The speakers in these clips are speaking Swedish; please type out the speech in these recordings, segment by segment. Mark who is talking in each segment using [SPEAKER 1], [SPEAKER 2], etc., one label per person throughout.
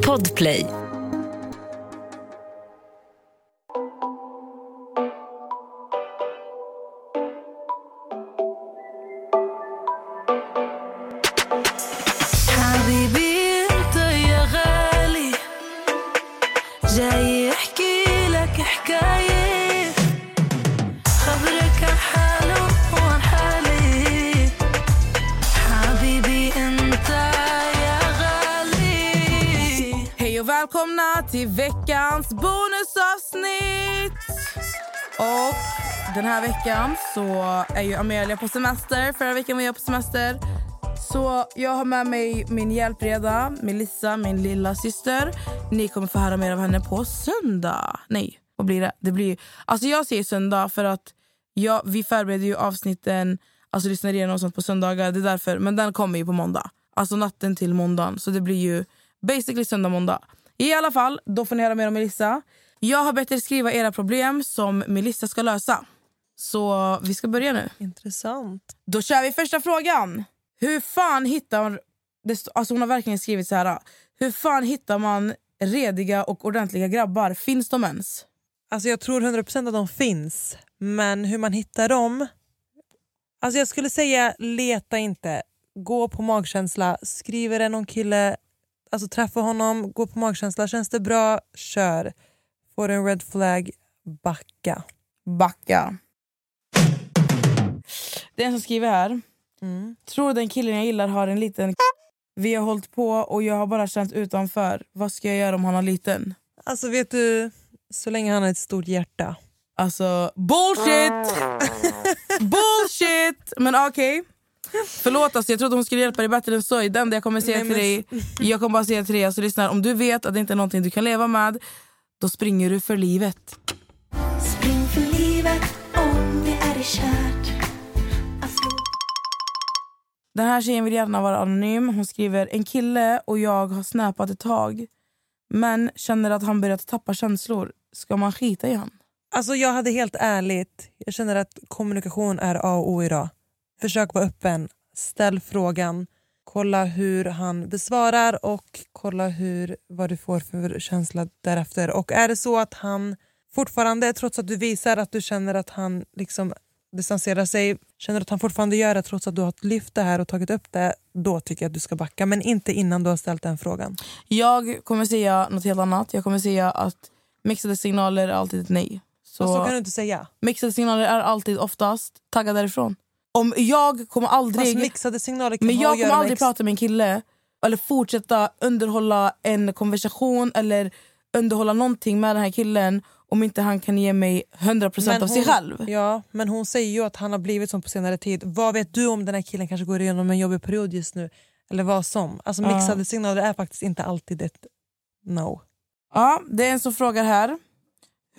[SPEAKER 1] Podplay.
[SPEAKER 2] Veckans bonusavsnitt! Och den här veckan så är ju Amelia på semester. Förra veckan var jag på semester. Så jag har med mig min hjälpreda, Melissa, min lilla syster. Ni kommer få höra mer av henne på söndag. Nej, vad blir det? det blir, alltså jag säger söndag för att jag, vi förbereder ju avsnitten, alltså lyssnar igenom sånt på söndagar. Det är därför. Men den kommer ju på måndag. Alltså natten till måndagen. Så det blir ju basically söndag, måndag. I alla fall, då får ni höra mer om Melissa. Jag har bett er skriva era problem som Melissa ska lösa. Så vi ska börja nu.
[SPEAKER 3] Intressant.
[SPEAKER 2] Då kör vi första frågan. Hur fan hittar man... Alltså hon har verkligen skrivit så här. Hur fan hittar man rediga och ordentliga grabbar? Finns de ens?
[SPEAKER 3] Alltså jag tror 100% att de finns, men hur man hittar dem... Alltså jag skulle säga leta inte. Gå på magkänsla. Skriver det någon kille, alltså träffa honom, gå på magkänsla. Känns det bra, kör. Får du en red flag, backa.
[SPEAKER 2] Backa. Det är en som skriver här.
[SPEAKER 3] Mm.
[SPEAKER 2] Tror den killen jag gillar har en liten Vi har hållit på och jag har bara känt utanför. Vad ska jag göra om han har liten?
[SPEAKER 3] Alltså vet du, så länge han har ett stort hjärta.
[SPEAKER 2] Alltså, bullshit! bullshit! Men okej. Förlåt, alltså, jag trodde hon skulle hjälpa dig bättre än så. Det enda jag kommer säga
[SPEAKER 3] Nej,
[SPEAKER 2] till
[SPEAKER 3] men-
[SPEAKER 2] dig, jag kommer bara säga till dig, alltså, lyssna, om du vet att det inte är någonting du kan leva med, då springer du för livet.
[SPEAKER 4] Spring för livet om det är kärt Alltså,
[SPEAKER 2] Den här tjejen vill gärna vara anonym. Hon skriver en kille och jag har snappat ett tag men känner att han börjat tappa känslor. Ska man skita i han?
[SPEAKER 3] Alltså jag hade helt ärligt, jag känner att kommunikation är A och O idag. Försök vara öppen, ställ frågan, kolla hur han besvarar och kolla hur, vad du får för känsla därefter. Och är det så att han fortfarande, trots att du visar att du känner att han liksom distanserar sig, känner att han fortfarande gör det trots att du har lyft det här och tagit upp det, då tycker jag att du ska backa. Men inte innan du har ställt den frågan.
[SPEAKER 2] Jag kommer säga något helt annat. Jag kommer säga att mixade signaler är alltid ett nej. Så,
[SPEAKER 3] Så, så kan du inte säga.
[SPEAKER 2] mixade signaler är alltid oftast tagga därifrån. Om jag kommer aldrig...
[SPEAKER 3] Fast mixade signaler kan
[SPEAKER 2] Men jag kommer aldrig
[SPEAKER 3] ex-
[SPEAKER 2] prata med en kille eller fortsätta underhålla en konversation eller underhålla någonting med den här killen om inte han kan ge mig 100%
[SPEAKER 3] Men
[SPEAKER 2] av sig
[SPEAKER 3] hon-
[SPEAKER 2] själv.
[SPEAKER 3] Ja, men hon säger ju att han har blivit som på senare tid. Vad vet du om den här killen kanske går igenom en jobbig period just nu? Eller vad som. Alltså
[SPEAKER 2] Ja.
[SPEAKER 3] mixade signaler är faktiskt inte alltid ett no.
[SPEAKER 2] Ja, det är en som frågar här.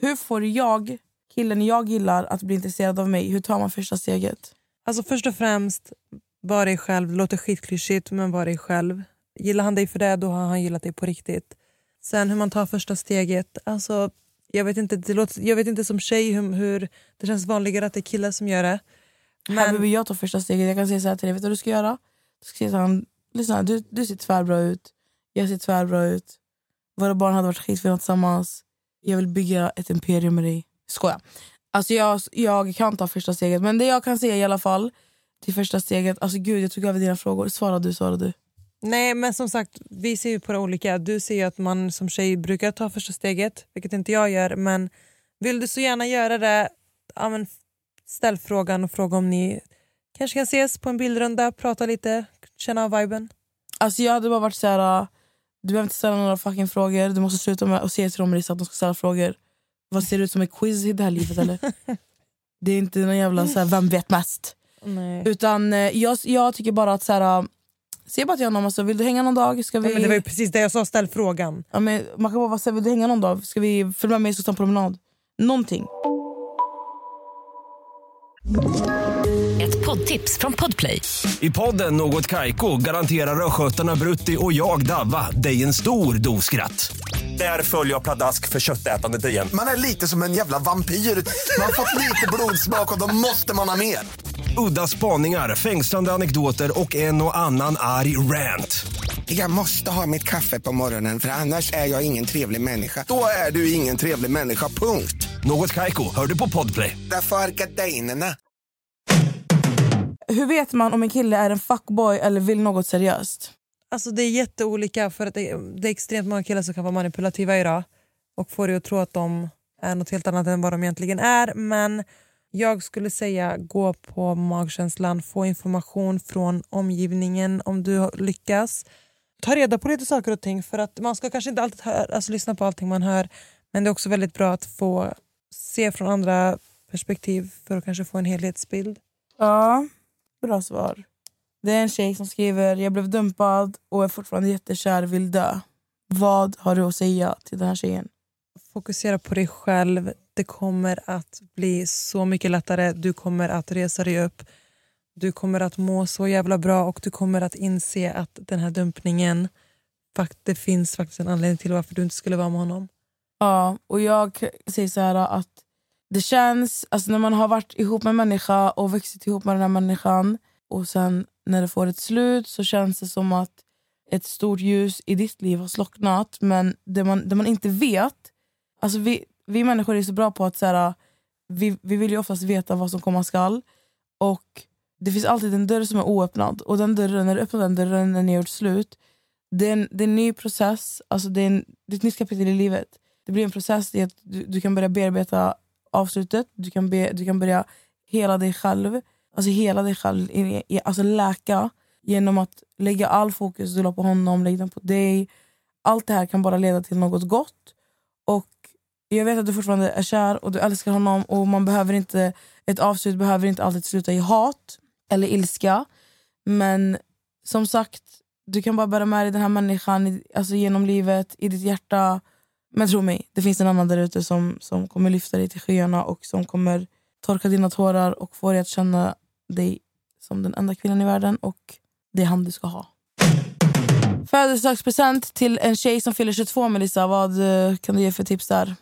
[SPEAKER 2] Hur får jag, killen jag gillar, att bli intresserad av mig? Hur tar man första steget?
[SPEAKER 3] Alltså först och främst, var dig själv. Det låter skitklyschigt, men var dig själv. Gillar han dig för det, då har han gillat dig på riktigt. Sen hur man tar första steget. Alltså, jag, vet inte, det låter, jag vet inte som tjej hur, hur det känns vanligare att det är killar som gör det.
[SPEAKER 2] Här
[SPEAKER 3] Men,
[SPEAKER 2] behöver jag ta första steget. Jag kan säga så här till dig. Vet du vad du ska göra? Du ska säga till han, lyssna, du, du ser tvärbra ut. Jag ser tvärbra ut. Våra barn hade varit skitfina tillsammans. Jag vill bygga ett imperium med dig. Skoja. Alltså jag, jag kan ta första steget. Men det jag kan säga i alla fall till första steget. Alltså gud, jag tog över dina frågor. Svara du, svara du.
[SPEAKER 3] nej, men som sagt, vi ser ju på det olika. Du ser ju att man som tjej brukar ta första steget, vilket inte jag gör. Men vill du så gärna göra det, ja, men ställ frågan och fråga om ni kanske kan ses på en bildrunda, prata lite, känna av viben.
[SPEAKER 2] Alltså jag hade bara varit så här. uh, Du behöver inte ställa några fucking frågor. Du måste sluta med att säga till dem att de ska ställa frågor. Vad ser det ut som ett quiz i det här livet eller? det är inte någon jävla så här, vem vet mest.
[SPEAKER 3] Nej.
[SPEAKER 2] Utan eh, jag, jag tycker bara att så här, uh, Säg bara till honom, alltså, vill du hänga någon dag? Ska vi...
[SPEAKER 3] Ja, men det var ju precis det jag sa, ställ frågan.
[SPEAKER 2] ja, men man kan bara här, vill du hänga någon dag? Ska vi följa med mig och ta en promenad? Någonting.
[SPEAKER 1] Ett poddtips från Podplay.
[SPEAKER 5] I podden Något Kaiko garanterar östgötarna Brutti och jag, Davva, dig en stor dos skratt. Där följer jag pladask för köttätandet igen.
[SPEAKER 6] Man är lite som en jävla vampyr. Man har fått lite blodsmak och då måste man ha mer.
[SPEAKER 5] Udda spaningar, fängslande anekdoter och en och annan arg rant.
[SPEAKER 7] Jag måste ha mitt kaffe på morgonen för annars är jag ingen trevlig människa.
[SPEAKER 6] Då är du ingen trevlig människa, punkt.
[SPEAKER 5] Något Kaiko, hör du på Podplay.
[SPEAKER 7] Därför är gardinerna.
[SPEAKER 2] Hur vet man om en kille är en fuckboy eller vill något seriöst?
[SPEAKER 3] Alltså det är jätteolika för att det, det är extremt många killar som kan vara manipulativa idag och får dig att tro att de är något helt annat än vad de egentligen är. Men jag skulle säga gå på magkänslan, få information från omgivningen om du lyckas. Ta reda på lite saker och ting för att man ska kanske inte alltid hör, alltså lyssna på allting man hör men det är också väldigt bra att få se från andra perspektiv för att kanske få en helhetsbild.
[SPEAKER 2] Ja, bra svar. Det är en tjej som skriver jag blev dumpad och är fortfarande jättekär, vill dö. Vad har du att säga till den här tjejen?
[SPEAKER 3] Fokusera på dig själv. Det kommer att bli så mycket lättare. Du kommer att resa dig upp. Du kommer att må så jävla bra och du kommer att inse att den här dumpningen, det finns faktiskt en anledning till varför du inte skulle vara med honom.
[SPEAKER 2] Ja, och jag säger så här att det känns, alltså när man har varit ihop med en människa och vuxit ihop med den här människan och sen när det får ett slut så känns det som att ett stort ljus i ditt liv har slocknat. Men det man, det man inte vet, alltså vi, vi människor är så bra på att så här, vi, vi vill ju oftast veta vad som komma skall. Och det finns alltid en dörr som är oöppnad och den dörren, när du öppnar den dörren när ni har gjort slut, det är en, det är en ny process, alltså det är, en, det är ett nytt kapitel i livet. Det blir en process i att du, du kan börja bearbeta avslutet, du kan, be, du kan börja hela dig själv, alltså hela dig själv, alltså läka genom att lägga all fokus du la på honom, lägga den på dig. Allt det här kan bara leda till något gott. Och jag vet att du fortfarande är kär och du älskar honom och man behöver inte, ett avslut behöver inte alltid sluta i hat eller ilska. Men som sagt, du kan bara bära med dig den här människan alltså genom livet, i ditt hjärta. Men tro mig, det finns en annan där ute som, som kommer lyfta dig till skyarna och som kommer torka dina tårar och få dig att känna dig som den enda kvinnan i världen och det är han du ska ha. Födelsedagspresent till en tjej som fyller 22, Melissa. Vad eh, kan du ge för tips där?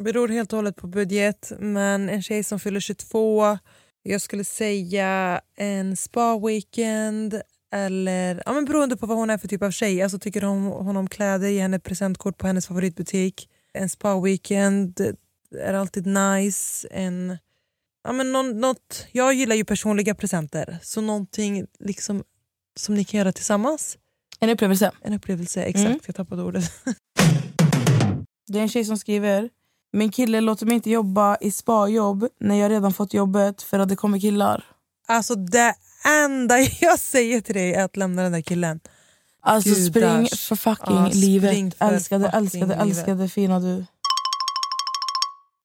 [SPEAKER 3] beror helt och hållet på budget, men en tjej som fyller 22, jag skulle säga en spa-weekend eller ja, men beroende på vad hon är för typ av tjej. Alltså, tycker hon, hon om kläder, ge henne ett presentkort på hennes favoritbutik. En spa-weekend är alltid nice. En, ja, men någon, något, jag gillar ju personliga presenter, så någonting liksom, som ni kan göra tillsammans.
[SPEAKER 2] En upplevelse.
[SPEAKER 3] En upplevelse, exakt.
[SPEAKER 2] Mm.
[SPEAKER 3] Jag tappade ordet.
[SPEAKER 2] Det är en tjej som skriver Min kille låter mig inte jobba i spajobb när jag redan fått jobbet för att det kommer killar.
[SPEAKER 3] Alltså det enda jag säger till dig är att lämna den där killen.
[SPEAKER 2] Alltså
[SPEAKER 3] Gudars.
[SPEAKER 2] spring för fucking
[SPEAKER 3] Ja,
[SPEAKER 2] livet.
[SPEAKER 3] spring för
[SPEAKER 2] älskade,
[SPEAKER 3] fucking
[SPEAKER 2] älskade,
[SPEAKER 3] livet.
[SPEAKER 2] älskade fina du.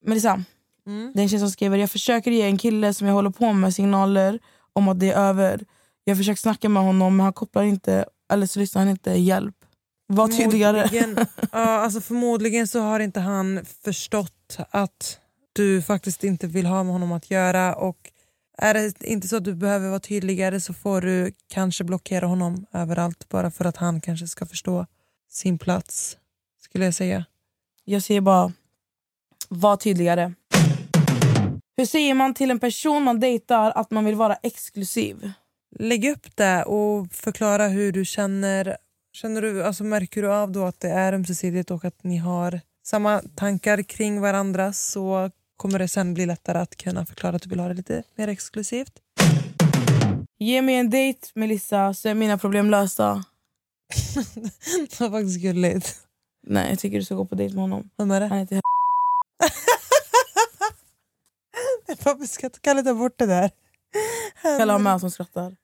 [SPEAKER 2] Melissa,
[SPEAKER 3] Mm.
[SPEAKER 2] det är en tjej som skriver Jag försöker ge en kille som jag håller på med signaler om att det är över. Jag försöker snacka med honom men han kopplar inte eller så lyssnar han inte. Hjälp. Var tydligare.
[SPEAKER 3] Förmodligen, ja, alltså förmodligen så har inte han förstått att du faktiskt inte vill ha med honom att göra. Och Är det inte så att du behöver vara tydligare så får du kanske blockera honom överallt bara för att han kanske ska förstå sin plats, skulle jag säga.
[SPEAKER 2] Jag säger bara, var tydligare. Hur säger man till en person man dejtar att man vill vara exklusiv?
[SPEAKER 3] Lägg upp det och förklara hur du känner. känner du, alltså märker du av då att det är ömsesidigt och att ni har samma tankar kring varandra så kommer det sen bli lättare att kunna förklara att du vill ha det lite mer exklusivt.
[SPEAKER 2] Ge mig en dejt Melissa så är mina problem lösta.
[SPEAKER 3] Det var faktiskt gulligt.
[SPEAKER 2] Nej jag tycker du ska gå på dejt med honom.
[SPEAKER 3] Vem är det?
[SPEAKER 2] Han heter
[SPEAKER 3] Ska kan jag ta bort det där?
[SPEAKER 2] Kalle har med som skrattar.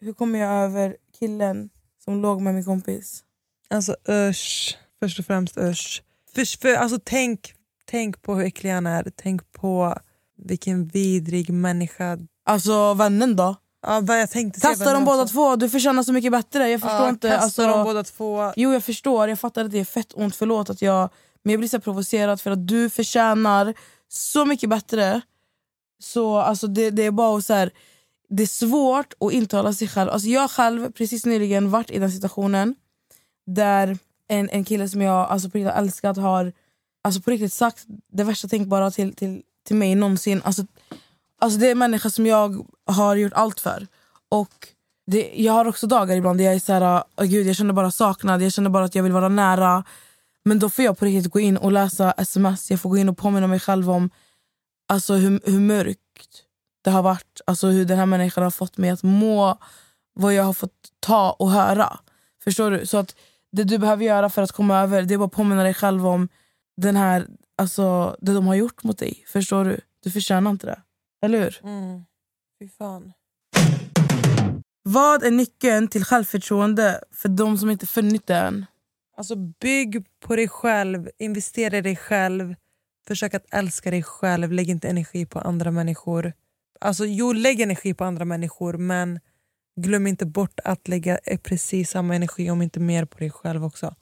[SPEAKER 2] Hur kommer jag över killen som låg med min kompis?
[SPEAKER 3] Alltså usch. Först och främst usch. För, för, alltså, tänk, tänk på hur äcklig han är. Tänk på vilken vidrig människa.
[SPEAKER 2] Alltså vännen då?
[SPEAKER 3] Ja, jag tänkte vänner
[SPEAKER 2] dem båda två, du förtjänar så mycket bättre. Jag förstår
[SPEAKER 3] Ja,
[SPEAKER 2] inte. Alltså,
[SPEAKER 3] dem båda två.
[SPEAKER 2] Jo jag förstår, jag fattar att det är fett ont, förlåt att jag... Men jag blir så provocerad för att du förtjänar så mycket bättre. Så alltså det, det är bara så här, det är svårt att intala sig själv. Alltså jag själv precis nyligen varit i den situationen där en, en kille som jag alltså på riktigt har älskat har alltså på riktigt sagt det värsta tänkbara till, till, till mig någonsin. Alltså, alltså det är en människa som jag har gjort allt för. Och det, jag har också dagar ibland där jag är så här, oh, gud, jag känner bara saknad, jag känner bara att jag vill vara nära. Men då får jag på riktigt gå in och läsa sms, jag får gå in och påminna mig själv om alltså, hur, hur mörkt det har varit. Alltså hur den här människan har fått mig att må, vad jag har fått ta och höra. Förstår du? Så att det du behöver göra för att komma över det är bara att påminna dig själv om den här, alltså, det de har gjort mot dig. Förstår du? Du förtjänar inte det. Eller hur?
[SPEAKER 3] Mm. Fy fan.
[SPEAKER 2] Vad är nyckeln till självförtroende för de som inte funnit det än?
[SPEAKER 3] Alltså bygg på dig själv, investera i dig själv. Försök att älska dig själv, lägg inte energi på andra människor. Alltså jo, lägg energi på andra människor men glöm inte bort att lägga precis samma energi om inte mer på dig själv också.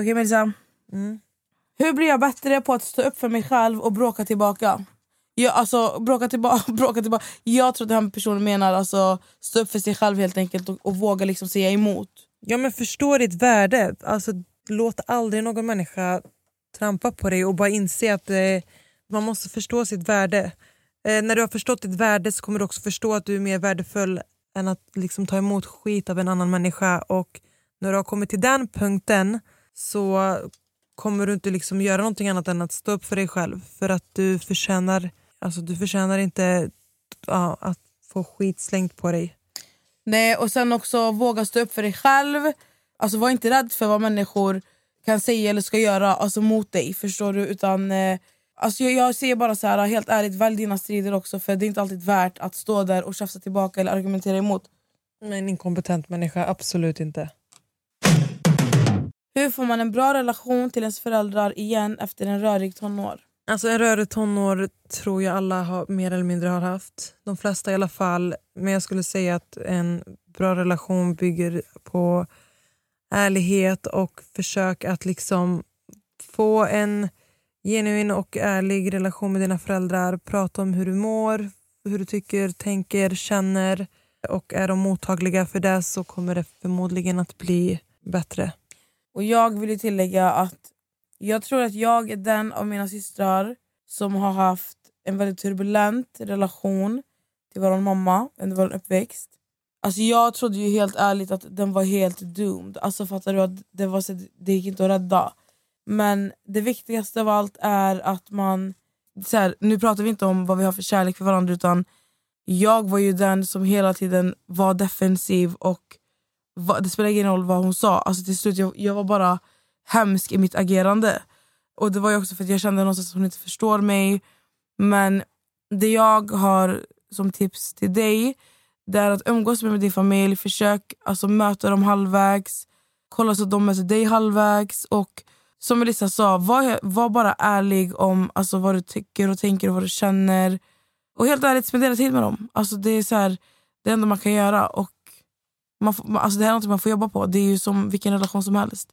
[SPEAKER 2] Okej Melissa.
[SPEAKER 3] Mm.
[SPEAKER 2] Hur blir jag bättre på att stå upp för mig själv och bråka tillbaka? Jag, alltså, bråka, tillbaka, bråka tillbaka. Jag tror att den här personen menar alltså, stå upp för sig själv helt enkelt och, och våga liksom säga emot.
[SPEAKER 3] Ja men förstå ditt värde. Alltså, låt aldrig någon människa trampa på dig och bara inse att eh, man måste förstå sitt värde. Eh, när du har förstått ditt värde så kommer du också förstå att du är mer värdefull än att liksom, ta emot skit av en annan människa. Och när du har kommit till den punkten så kommer du inte liksom göra någonting annat än att stå upp för dig själv. För att du förtjänar, alltså, du förtjänar inte ja, att få skit slängt på dig.
[SPEAKER 2] Nej, och sen också våga stå upp för dig själv. Alltså Var inte rädd för vad människor kan säga eller ska göra alltså, mot dig. Förstår du? Utan, eh, alltså, jag, jag säger bara så här, helt ärligt, välj dina strider också. För Det är inte alltid värt att stå där och tjafsa tillbaka eller argumentera emot.
[SPEAKER 3] Men en inkompetent människa, absolut inte.
[SPEAKER 2] Hur får man en bra relation till ens föräldrar igen efter en rörig tonår?
[SPEAKER 3] Alltså en rörig tonår tror jag alla har, mer eller mindre har haft. De flesta i alla fall. Men jag skulle säga att en bra relation bygger på ärlighet och försök att liksom få en genuin och ärlig relation med dina föräldrar. Prata om hur du mår, hur du tycker, tänker, känner. Och är de mottagliga för det så kommer det förmodligen att bli bättre.
[SPEAKER 2] Och jag vill ju tillägga att jag tror att jag är den av mina systrar som har haft en väldigt turbulent relation till vår mamma under vår uppväxt. Alltså jag trodde ju helt ärligt att den var helt doomed. Alltså fattar du? att det, var så, det gick inte att rädda. Men det viktigaste av allt är att man... Så här, nu pratar vi inte om vad vi har för kärlek för varandra utan jag var ju den som hela tiden var defensiv och var, det spelade ingen roll vad hon sa. Alltså till slut jag, jag var bara hemsk i mitt agerande. Och Det var ju också för att jag kände någonstans att hon inte förstår mig. Men det jag har som tips till dig det är att umgås med din familj. Försök alltså, möta dem halvvägs. Kolla så att de möter dig halvvägs. Och som Melissa sa, var, var bara ärlig om alltså, vad du tycker och tänker och vad du känner. Och helt ärligt, spendera tid med dem. Alltså, det är så här, det enda man kan göra. Och man får, alltså, det här är något man får jobba på. Det är ju som vilken relation som helst.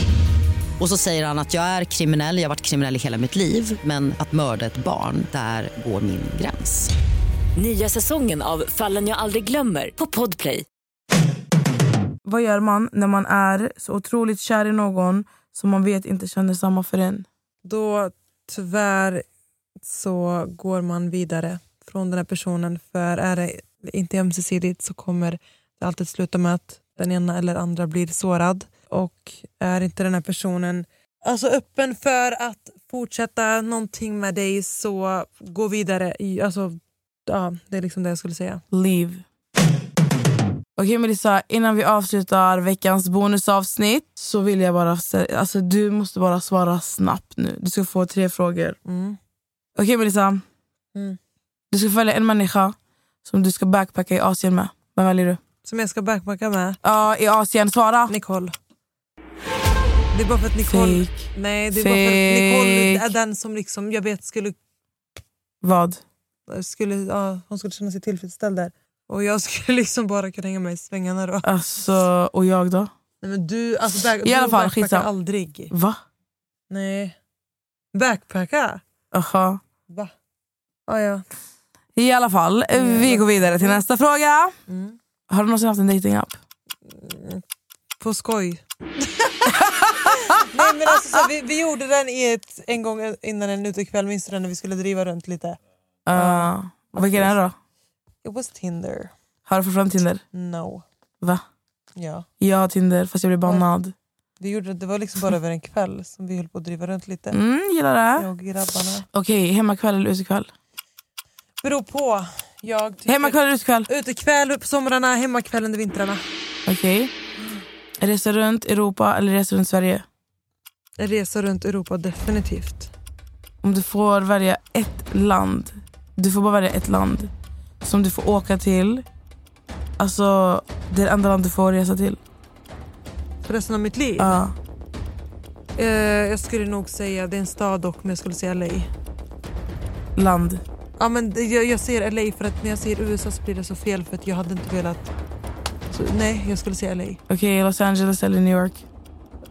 [SPEAKER 8] Och så säger han att jag är kriminell, jag har varit kriminell i hela mitt liv men att mörda ett barn, där går min gräns.
[SPEAKER 1] Nya säsongen av Fallen jag aldrig glömmer på Podplay.
[SPEAKER 2] Vad gör man när man är så otroligt kär i någon som man vet inte känner samma för en?
[SPEAKER 3] Då tyvärr så går man vidare från den här personen. För är det inte ömsesidigt så kommer det alltid sluta med att den ena eller andra blir sårad. Och är inte den här personen alltså öppen för att fortsätta någonting med dig så gå vidare. I, alltså, ja, det är liksom det jag skulle säga.
[SPEAKER 2] Leave. Okej Melissa, innan vi avslutar veckans bonusavsnitt så vill jag bara säga, alltså du måste bara svara snabbt nu. Du ska få tre frågor.
[SPEAKER 3] Mm.
[SPEAKER 2] Okej Melissa,
[SPEAKER 3] Mm.
[SPEAKER 2] du ska följa en människa som du ska backpacka i Asien med. Vem väljer du?
[SPEAKER 3] Som jag ska backpacka med?
[SPEAKER 2] Ja, i Asien. Svara!
[SPEAKER 3] Nicole. Det är bara för att Nicole...
[SPEAKER 2] Fake.
[SPEAKER 3] Nej, det är bara för att Nicole är den som liksom, jag vet skulle...
[SPEAKER 2] Vad?
[SPEAKER 3] skulle ja, hon skulle känna sig tillfredsställd där. Och jag skulle liksom bara kunna hänga med i svängarna då.
[SPEAKER 2] Alltså, och jag då?
[SPEAKER 3] Nej, men du, alltså back,
[SPEAKER 2] I alla fall,
[SPEAKER 3] backpackar aldrig.
[SPEAKER 2] Va?
[SPEAKER 3] Nej. Backpacka?
[SPEAKER 2] Aha.
[SPEAKER 3] Va? Ah, ja.
[SPEAKER 2] I alla fall, vi går vidare till nästa fråga.
[SPEAKER 3] Mm.
[SPEAKER 2] Har du någonsin haft en datingapp?
[SPEAKER 3] På skoj. Nej, men alltså, så, vi, vi gjorde den i ett, en gång innan en utekväll, minns du den när vi skulle driva runt lite?
[SPEAKER 2] Uh, vilken är det då?
[SPEAKER 3] It was Tinder.
[SPEAKER 2] Har du fortfarande Tinder?
[SPEAKER 3] No.
[SPEAKER 2] Va?
[SPEAKER 3] Ja.
[SPEAKER 2] Jag har Tinder fast jag blev bannad.
[SPEAKER 3] Vi gjorde, det var liksom bara över en kväll som vi höll på att driva runt lite.
[SPEAKER 2] Mm, gillar det.
[SPEAKER 3] Jag och grabbarna.
[SPEAKER 2] Okej, hemmakväll eller utekväll?
[SPEAKER 3] Beror på. Jag tycker-
[SPEAKER 2] Hemmakväll eller utekväll?
[SPEAKER 3] Utekväll på somrarna, hemmakväll under vintrarna.
[SPEAKER 2] Okej. Resa runt Europa eller resa runt Sverige?
[SPEAKER 3] En resa runt Europa definitivt.
[SPEAKER 2] Om du får välja ett land, du får bara välja ett land som du får åka till. Alltså, det är det enda land du får resa till.
[SPEAKER 3] För resten av mitt liv?
[SPEAKER 2] Ja.
[SPEAKER 3] Eh, jag skulle nog säga, det är en stad dock, men jag skulle säga LA.
[SPEAKER 2] Land.
[SPEAKER 3] Ja, men jag, jag säger LA för att när jag säger USA så blir det så fel för att jag hade inte velat... Så, nej, jag skulle säga LA.
[SPEAKER 2] Okej, Los Angeles eller New York?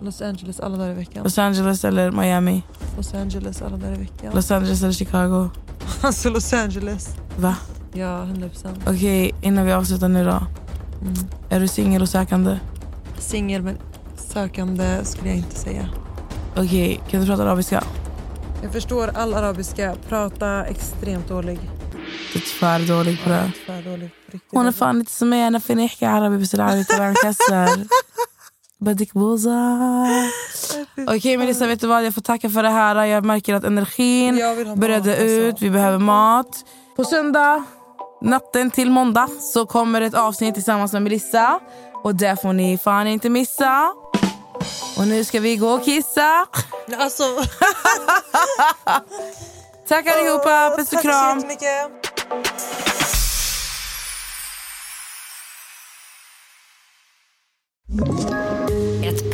[SPEAKER 3] Los Angeles alla dagar i veckan.
[SPEAKER 2] Los Angeles eller Miami?
[SPEAKER 3] Los Angeles alla dagar i veckan.
[SPEAKER 2] Los Angeles eller Chicago?
[SPEAKER 3] Alltså Los Angeles.
[SPEAKER 2] Va?
[SPEAKER 3] Ja, 100%.
[SPEAKER 2] Okej, innan vi avslutar nu då. Är du singel och sökande?
[SPEAKER 3] Singel men sökande skulle jag inte säga.
[SPEAKER 2] Okej, kan du prata arabiska?
[SPEAKER 3] Jag förstår all arabiska, prata extremt dålig.
[SPEAKER 2] Du är för dålig på det.
[SPEAKER 3] För dålig på riktigt.
[SPEAKER 2] Hon är fan inte som mig, انا فين احكي عربي بس العربي تبعي مكسر Badik Boza. Okej okay, Melissa, vet du vad? Jag får tacka för det här. Jag märker att energin började ut. Vi behöver mat. På söndag, natten till måndag, så kommer ett avsnitt tillsammans med Melissa. Och det får ni fan inte missa. Och nu ska vi gå och kissa.
[SPEAKER 3] Alltså.
[SPEAKER 2] tack allihopa. Puss och kram.
[SPEAKER 3] Tack så jättemycket